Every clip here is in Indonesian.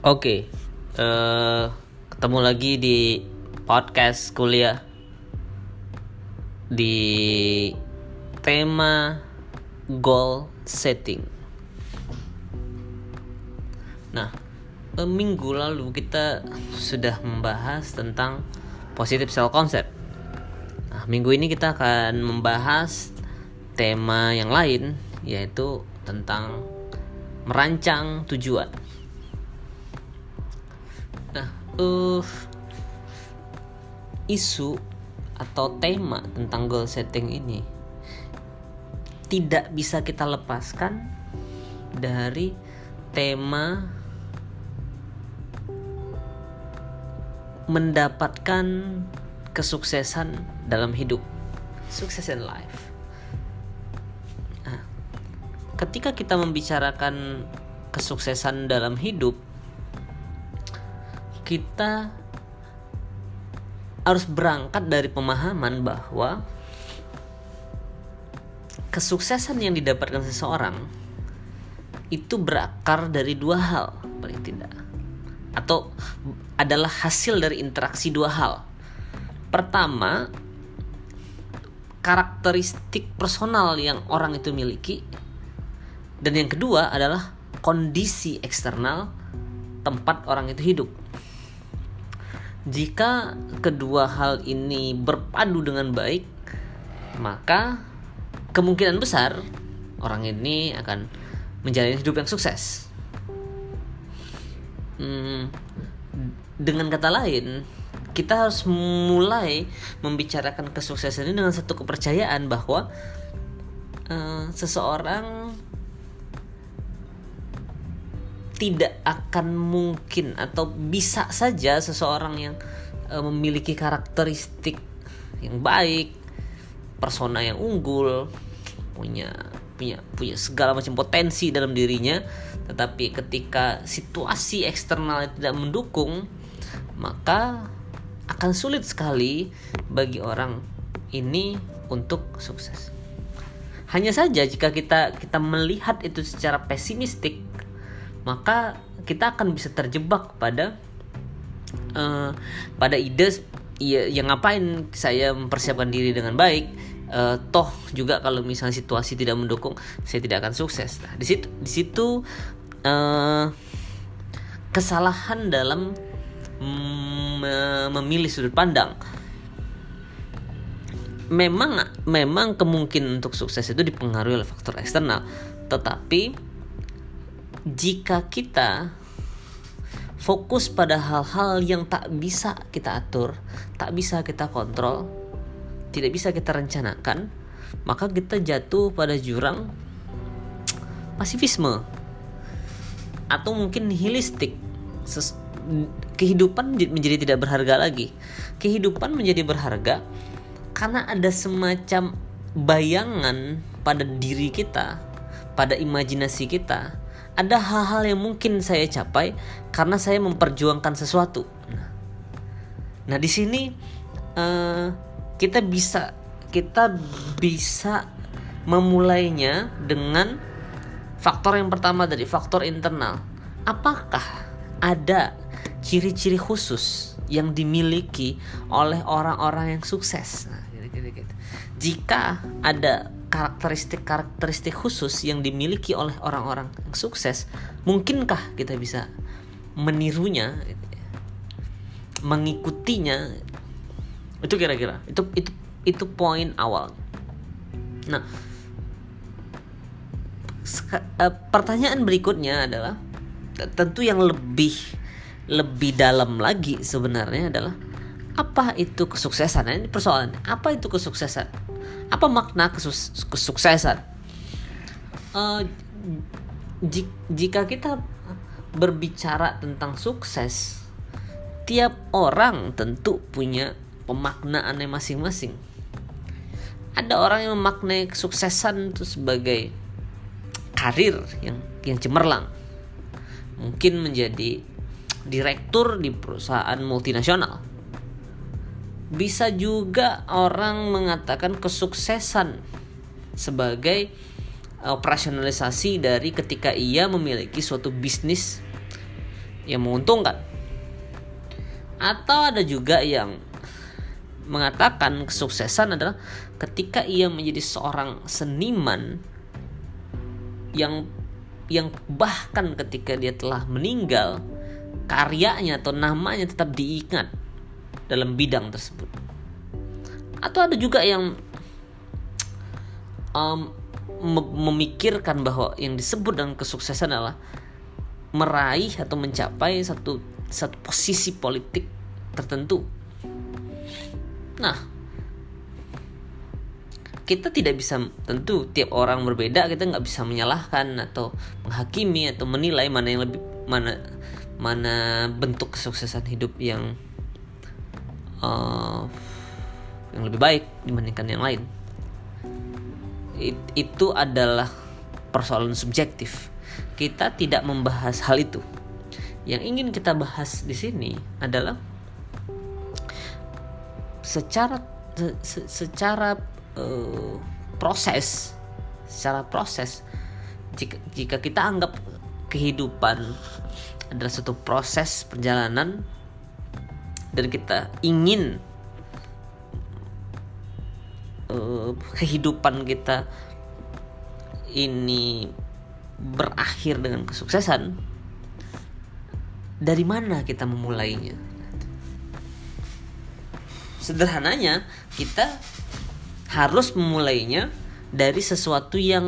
Oke, eh, ketemu lagi di podcast kuliah di tema goal setting. Nah, eh, minggu lalu kita sudah membahas tentang positive self concept. Nah, minggu ini kita akan membahas tema yang lain yaitu tentang merancang tujuan. Uh, isu atau tema tentang goal setting ini tidak bisa kita lepaskan dari tema mendapatkan kesuksesan dalam hidup, sukses in life. Nah, ketika kita membicarakan kesuksesan dalam hidup, kita harus berangkat dari pemahaman bahwa kesuksesan yang didapatkan seseorang itu berakar dari dua hal paling tidak atau adalah hasil dari interaksi dua hal. Pertama, karakteristik personal yang orang itu miliki dan yang kedua adalah kondisi eksternal tempat orang itu hidup. Jika kedua hal ini berpadu dengan baik, maka kemungkinan besar orang ini akan menjalani hidup yang sukses. Hmm, dengan kata lain, kita harus mulai membicarakan kesuksesan ini dengan satu kepercayaan bahwa uh, seseorang tidak akan mungkin atau bisa saja seseorang yang uh, memiliki karakteristik yang baik, persona yang unggul, punya punya punya segala macam potensi dalam dirinya, tetapi ketika situasi eksternal tidak mendukung, maka akan sulit sekali bagi orang ini untuk sukses. Hanya saja jika kita kita melihat itu secara pesimistik, maka kita akan bisa terjebak pada uh, pada ide ya yang ngapain saya mempersiapkan diri dengan baik. Uh, toh juga kalau misalnya situasi tidak mendukung saya tidak akan sukses. Nah di situ di situ uh, kesalahan dalam mm, memilih sudut pandang. Memang memang kemungkinan untuk sukses itu dipengaruhi oleh faktor eksternal. Tetapi jika kita fokus pada hal-hal yang tak bisa kita atur, tak bisa kita kontrol, tidak bisa kita rencanakan, maka kita jatuh pada jurang pasifisme atau mungkin nihilistik. kehidupan menjadi tidak berharga lagi. Kehidupan menjadi berharga karena ada semacam bayangan pada diri kita, pada imajinasi kita ada hal-hal yang mungkin saya capai karena saya memperjuangkan sesuatu. Nah, di sini uh, kita bisa kita bisa memulainya dengan faktor yang pertama dari faktor internal. Apakah ada ciri-ciri khusus yang dimiliki oleh orang-orang yang sukses? Nah, gitu. Jika ada karakteristik-karakteristik khusus yang dimiliki oleh orang-orang yang sukses, mungkinkah kita bisa menirunya, mengikutinya? Itu kira-kira itu itu itu poin awal. Nah, uh, pertanyaan berikutnya adalah tentu yang lebih lebih dalam lagi sebenarnya adalah apa itu kesuksesan? Nah, ini persoalan. Apa itu kesuksesan? apa makna kesus kesuksesan uh, jika kita berbicara tentang sukses tiap orang tentu punya pemaknaannya masing-masing ada orang yang memaknai kesuksesan itu sebagai karir yang yang cemerlang mungkin menjadi direktur di perusahaan multinasional bisa juga orang mengatakan kesuksesan sebagai operasionalisasi dari ketika ia memiliki suatu bisnis yang menguntungkan. Atau ada juga yang mengatakan kesuksesan adalah ketika ia menjadi seorang seniman yang yang bahkan ketika dia telah meninggal karyanya atau namanya tetap diingat dalam bidang tersebut. Atau ada juga yang um, memikirkan bahwa yang disebut dengan kesuksesan adalah meraih atau mencapai satu satu posisi politik tertentu. Nah, kita tidak bisa tentu tiap orang berbeda kita nggak bisa menyalahkan atau menghakimi atau menilai mana yang lebih mana mana bentuk kesuksesan hidup yang uh, yang lebih baik dibandingkan yang lain. It, itu adalah persoalan subjektif. Kita tidak membahas hal itu. Yang ingin kita bahas di sini adalah secara se, secara uh, proses secara proses jika jika kita anggap kehidupan adalah satu proses perjalanan dan kita ingin uh, kehidupan kita ini berakhir dengan kesuksesan dari mana kita memulainya sederhananya kita harus memulainya dari sesuatu yang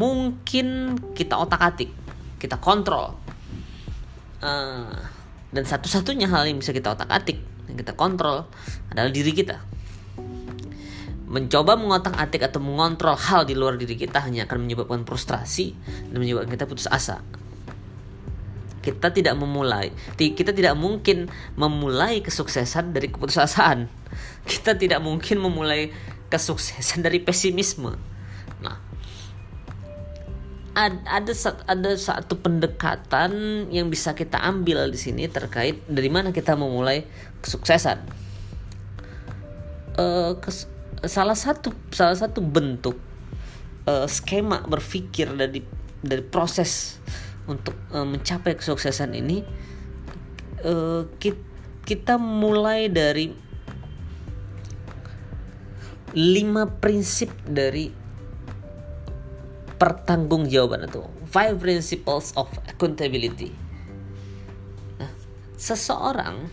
mungkin kita otak-atik, kita kontrol. Uh, dan satu-satunya hal yang bisa kita otak-atik, yang kita kontrol adalah diri kita. Mencoba mengotak-atik atau mengontrol hal di luar diri kita hanya akan menyebabkan frustrasi dan menyebabkan kita putus asa. Kita tidak memulai, kita tidak mungkin memulai kesuksesan dari keputusasaan. Kita tidak mungkin memulai kesuksesan dari pesimisme. Ada ada satu pendekatan yang bisa kita ambil di sini terkait dari mana kita memulai kesuksesan. Uh, kes, salah satu salah satu bentuk uh, skema berpikir dari dari proses untuk uh, mencapai kesuksesan ini uh, kita, kita mulai dari lima prinsip dari pertanggungjawaban atau five principles of accountability. Nah, seseorang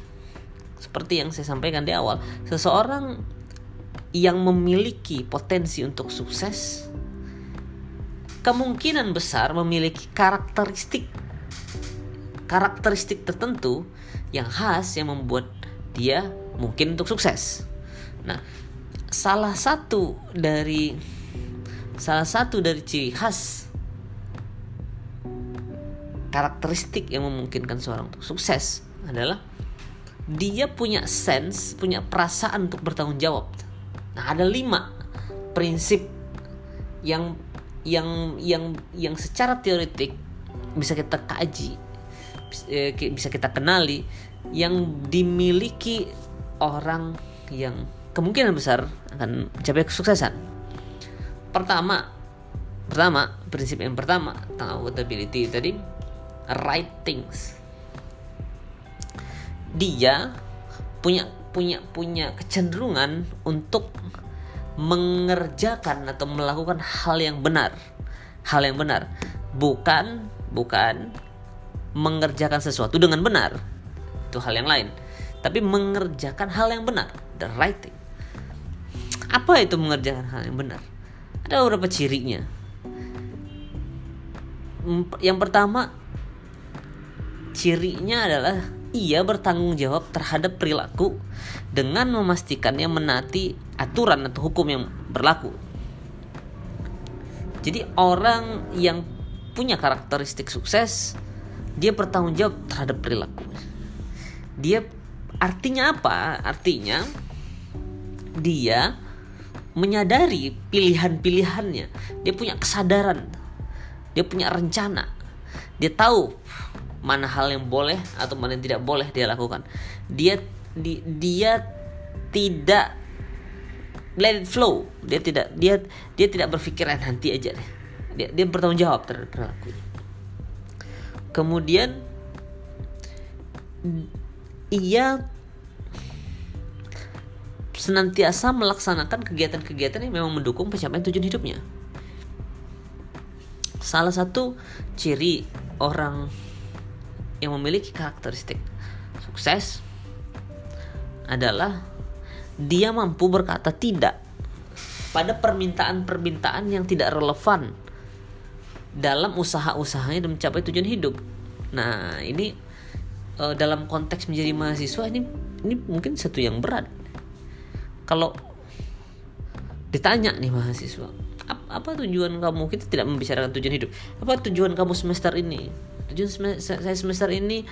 seperti yang saya sampaikan di awal, seseorang yang memiliki potensi untuk sukses kemungkinan besar memiliki karakteristik karakteristik tertentu yang khas yang membuat dia mungkin untuk sukses. Nah, salah satu dari salah satu dari ciri khas karakteristik yang memungkinkan seorang untuk sukses adalah dia punya sense, punya perasaan untuk bertanggung jawab. Nah, ada lima prinsip yang yang yang yang secara teoretik bisa kita kaji, eh, bisa kita kenali yang dimiliki orang yang kemungkinan besar akan mencapai kesuksesan. Pertama, pertama prinsip yang pertama tentang accountability tadi right things. Dia punya punya punya kecenderungan untuk mengerjakan atau melakukan hal yang benar. Hal yang benar. Bukan bukan mengerjakan sesuatu dengan benar. Itu hal yang lain. Tapi mengerjakan hal yang benar, the right thing. Apa itu mengerjakan hal yang benar? Ada beberapa cirinya. Yang pertama, cirinya adalah ia bertanggung jawab terhadap perilaku dengan memastikannya menati aturan atau hukum yang berlaku. Jadi orang yang punya karakteristik sukses, dia bertanggung jawab terhadap perilaku. Dia artinya apa? Artinya dia menyadari pilihan-pilihannya. Dia punya kesadaran. Dia punya rencana. Dia tahu mana hal yang boleh atau mana yang tidak boleh dia lakukan. Dia di, dia tidak let it flow. Dia tidak dia dia tidak berpikiran nanti aja deh. Dia dia bertanggung jawab terhadap perilakunya. Kemudian ia senantiasa melaksanakan kegiatan-kegiatan yang memang mendukung pencapaian tujuan hidupnya. Salah satu ciri orang yang memiliki karakteristik sukses adalah dia mampu berkata tidak pada permintaan-permintaan yang tidak relevan dalam usaha-usahanya dan mencapai tujuan hidup. Nah, ini uh, dalam konteks menjadi mahasiswa ini ini mungkin satu yang berat. Kalau ditanya nih mahasiswa, apa, tujuan kamu? Kita tidak membicarakan tujuan hidup. Apa tujuan kamu semester ini? Tujuan semester, saya semester ini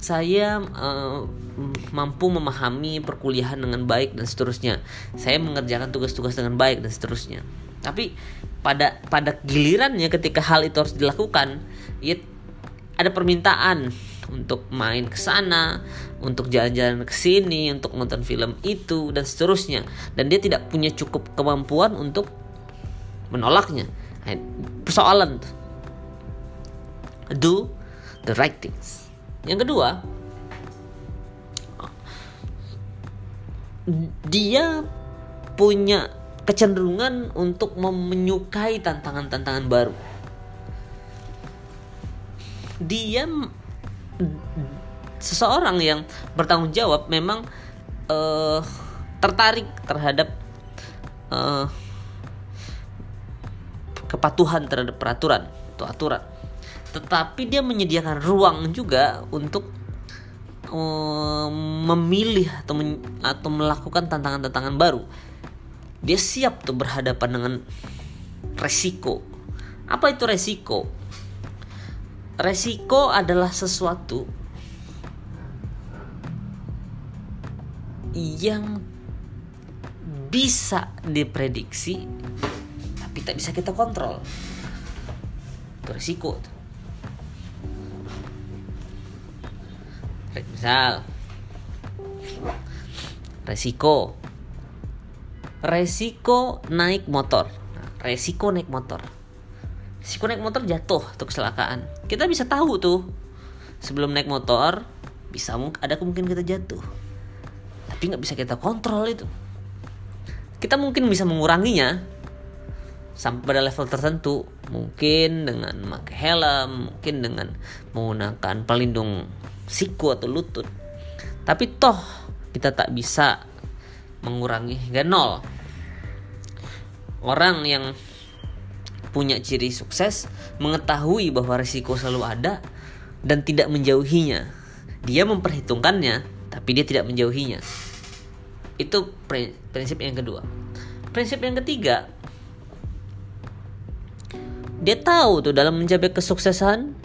saya uh, mampu memahami perkuliahan dengan baik dan seterusnya. Saya mengerjakan tugas-tugas dengan baik dan seterusnya. Tapi pada pada gilirannya ketika hal itu harus dilakukan, ya ada permintaan untuk main ke sana, untuk jalan-jalan ke sini, untuk nonton film itu dan seterusnya. Dan dia tidak punya cukup kemampuan untuk menolaknya. Persoalan do the right things. Yang kedua, dia punya kecenderungan untuk menyukai tantangan-tantangan baru. Dia seseorang yang bertanggung jawab memang uh, tertarik terhadap uh, kepatuhan terhadap peraturan atau aturan tetapi dia menyediakan ruang juga untuk um, memilih atau men, atau melakukan tantangan-tantangan baru. Dia siap tuh berhadapan dengan resiko. Apa itu resiko? Resiko adalah sesuatu yang bisa diprediksi tapi tak bisa kita kontrol. Itu resiko misal resiko. Resiko naik motor. Resiko naik motor resiko naik motor jatuh atau kecelakaan. Kita bisa tahu tuh. Sebelum naik motor bisa ada kemungkinan kita jatuh. Tapi nggak bisa kita kontrol itu. Kita mungkin bisa menguranginya sampai pada level tertentu. Mungkin dengan memakai helm mungkin dengan menggunakan pelindung siku atau lutut. Tapi toh kita tak bisa mengurangi. Hingga nol. Orang yang punya ciri sukses mengetahui bahwa risiko selalu ada dan tidak menjauhinya. Dia memperhitungkannya, tapi dia tidak menjauhinya. Itu prinsip yang kedua. Prinsip yang ketiga, dia tahu tuh dalam mencapai kesuksesan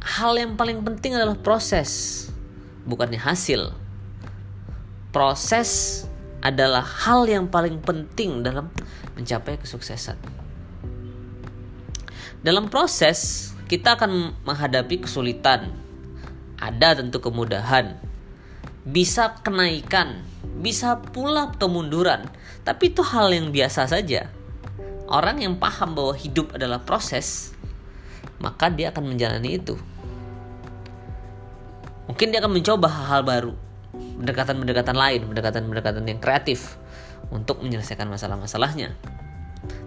hal yang paling penting adalah proses, bukannya hasil. Proses adalah hal yang paling penting dalam mencapai kesuksesan. Dalam proses, kita akan menghadapi kesulitan. Ada tentu kemudahan. Bisa kenaikan, bisa pula kemunduran. Tapi itu hal yang biasa saja. Orang yang paham bahwa hidup adalah proses, maka dia akan menjalani itu. Mungkin dia akan mencoba hal-hal baru, pendekatan-pendekatan lain, pendekatan-pendekatan yang kreatif untuk menyelesaikan masalah-masalahnya.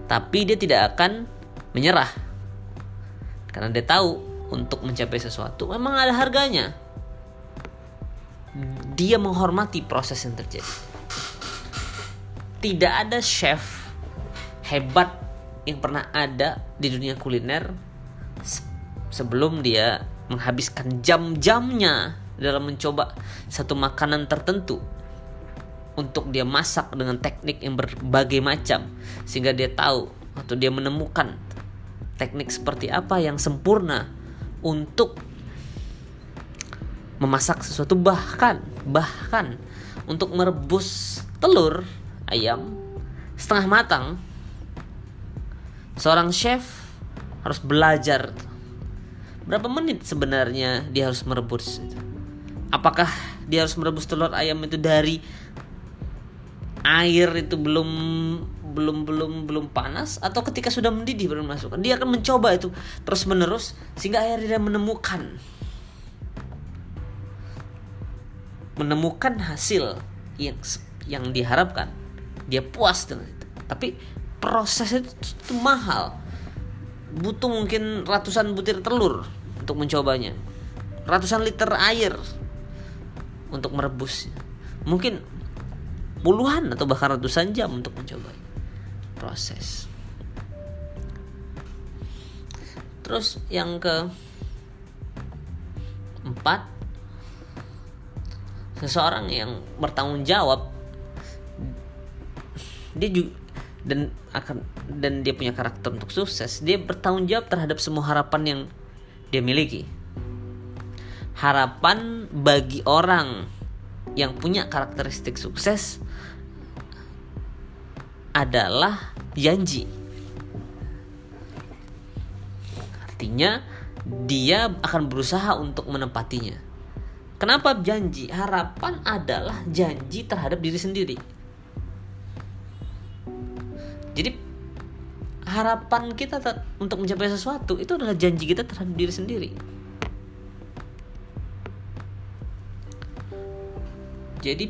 Tapi dia tidak akan menyerah. Karena dia tahu untuk mencapai sesuatu memang ada harganya. Dia menghormati proses yang terjadi. Tidak ada chef hebat yang pernah ada di dunia kuliner sebelum dia menghabiskan jam-jamnya dalam mencoba satu makanan tertentu untuk dia masak dengan teknik yang berbagai macam sehingga dia tahu atau dia menemukan teknik seperti apa yang sempurna untuk memasak sesuatu. Bahkan bahkan untuk merebus telur ayam setengah matang seorang chef harus belajar berapa menit sebenarnya dia harus merebus apakah dia harus merebus telur ayam itu dari air itu belum belum belum belum panas? Atau ketika sudah mendidih baru masukkan? Dia akan mencoba itu terus menerus sehingga akhirnya dia menemukan. Menemukan hasil yang yang diharapkan. Dia puas dengan itu. Tapi proses itu, itu mahal. Butuh mungkin ratusan butir telur untuk mencobanya. Ratusan liter air untuk merebus. Mungkin puluhan atau bahkan ratusan jam untuk mencoba proses. Terus yang ke empat seseorang yang bertanggung jawab dia juga dan akan dan dia punya karakter untuk sukses dia bertanggung jawab terhadap semua harapan yang dia miliki harapan bagi orang yang punya karakteristik sukses adalah janji. Artinya dia akan berusaha untuk menepatinya. Kenapa janji? Harapan adalah janji terhadap diri sendiri. Jadi harapan kita untuk mencapai sesuatu itu adalah janji kita terhadap diri sendiri. Jadi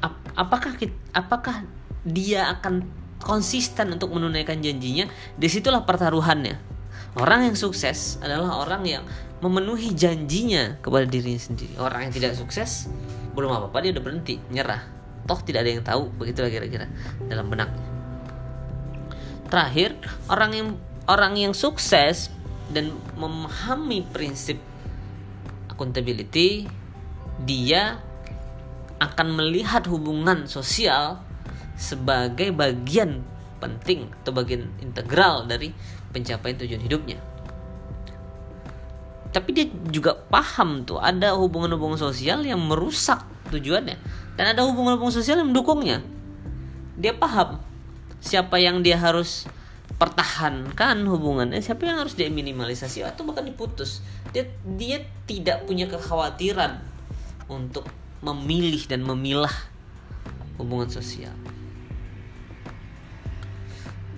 ap apakah kita, apakah dia akan konsisten untuk menunaikan janjinya? Di situlah pertaruhannya. Orang yang sukses adalah orang yang memenuhi janjinya kepada dirinya sendiri. Orang yang tidak sukses belum apa-apa dia udah berhenti, nyerah. Toh tidak ada yang tahu, begitulah kira-kira dalam benaknya terakhir orang yang orang yang sukses dan memahami prinsip accountability dia akan melihat hubungan sosial sebagai bagian penting atau bagian integral dari pencapaian tujuan hidupnya. Tapi dia juga paham tuh ada hubungan-hubungan sosial yang merusak tujuannya dan ada hubungan-hubungan sosial yang mendukungnya. Dia paham siapa yang dia harus pertahankan hubungannya siapa yang harus dia minimalisasi atau bahkan diputus dia dia tidak punya kekhawatiran untuk memilih dan memilah hubungan sosial.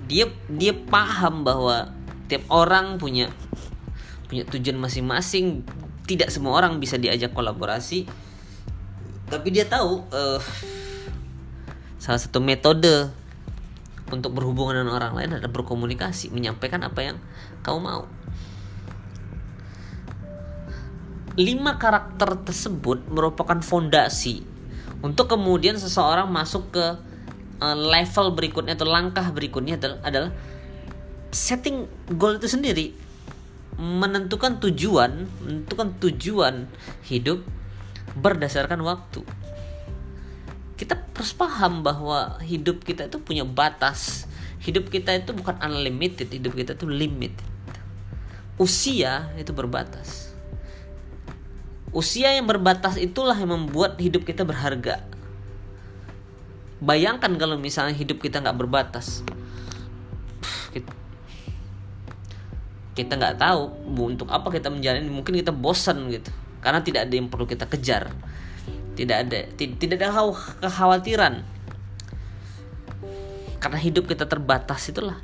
Dia dia paham bahwa tiap orang punya punya tujuan masing-masing. Tidak semua orang bisa diajak kolaborasi. Tapi dia tahu uh, salah satu metode untuk berhubungan dengan orang lain adalah berkomunikasi, menyampaikan apa yang kau mau. Lima karakter tersebut merupakan fondasi untuk kemudian seseorang masuk ke uh, level berikutnya atau langkah berikutnya adalah, setting goal itu sendiri. Menentukan tujuan menentukan tujuan hidup berdasarkan waktu. Kita harus paham bahwa hidup kita itu punya batas. Hidup kita itu bukan unlimited hidup kita itu limit usia itu berbatas usia yang berbatas itulah yang membuat hidup kita berharga. Bayangkan kalau misalnya hidup kita nggak berbatas. Kita nggak tahu untuk apa kita menjalani. Mungkin kita bosan gitu. Karena tidak ada yang perlu kita kejar. Tidak ada tidak ada kekhawatiran. Karena hidup kita terbatas itulah.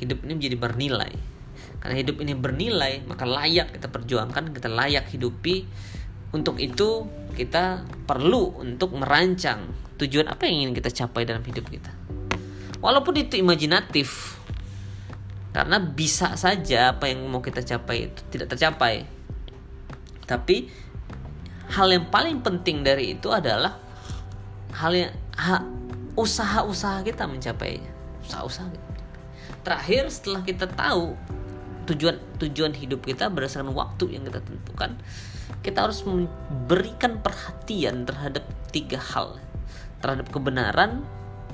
Hidup ini menjadi bernilai. Karena hidup ini bernilai maka layak kita perjuangkan kita layak hidupi untuk itu kita perlu untuk merancang tujuan apa yang ingin kita capai dalam hidup kita. Walaupun itu imajinatif karena bisa saja apa yang mau kita capai itu tidak tercapai. Tapi hal yang paling penting dari itu adalah hal yang ha, usaha-usaha kita mencapainya. Usaha-usaha terakhir setelah kita tahu tujuan tujuan hidup kita berdasarkan waktu yang kita tentukan kita harus memberikan perhatian terhadap tiga hal terhadap kebenaran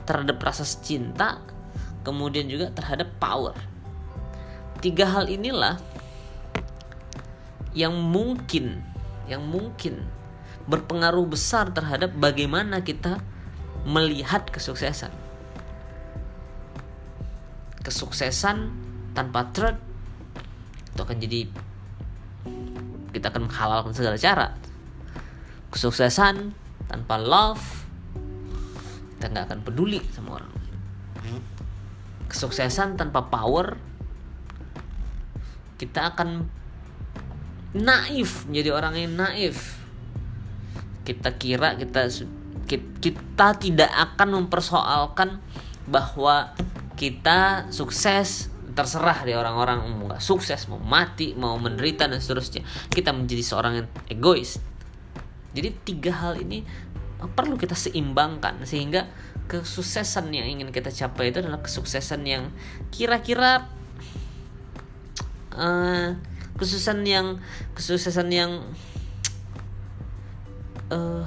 terhadap rasa cinta kemudian juga terhadap power tiga hal inilah yang mungkin yang mungkin berpengaruh besar terhadap bagaimana kita melihat kesuksesan. Kesuksesan tanpa truth itu akan jadi kita akan menghalalkan segala cara. Kesuksesan tanpa love kita nggak akan peduli sama orang. Kesuksesan tanpa power kita akan naif menjadi orang yang naif kita kira kita kita tidak akan mempersoalkan bahwa kita sukses terserah deh orang-orang mau nggak sukses mau mati mau menderita dan seterusnya. Kita menjadi seorang yang egois. Jadi tiga hal ini perlu kita seimbangkan sehingga kesuksesan yang ingin kita capai itu adalah kesuksesan yang kira-kira uh, kesuksesan yang kesuksesan yang uh,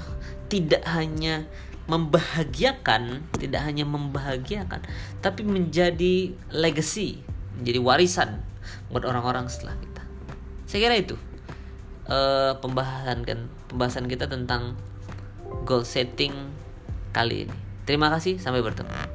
tidak hanya membahagiakan, tidak hanya membahagiakan, tapi menjadi legacy, menjadi warisan buat orang-orang setelah kita. Saya kira itu uh, pembahasan kan pembahasan kita tentang goal setting kali ini. Terima kasih, sampai bertemu.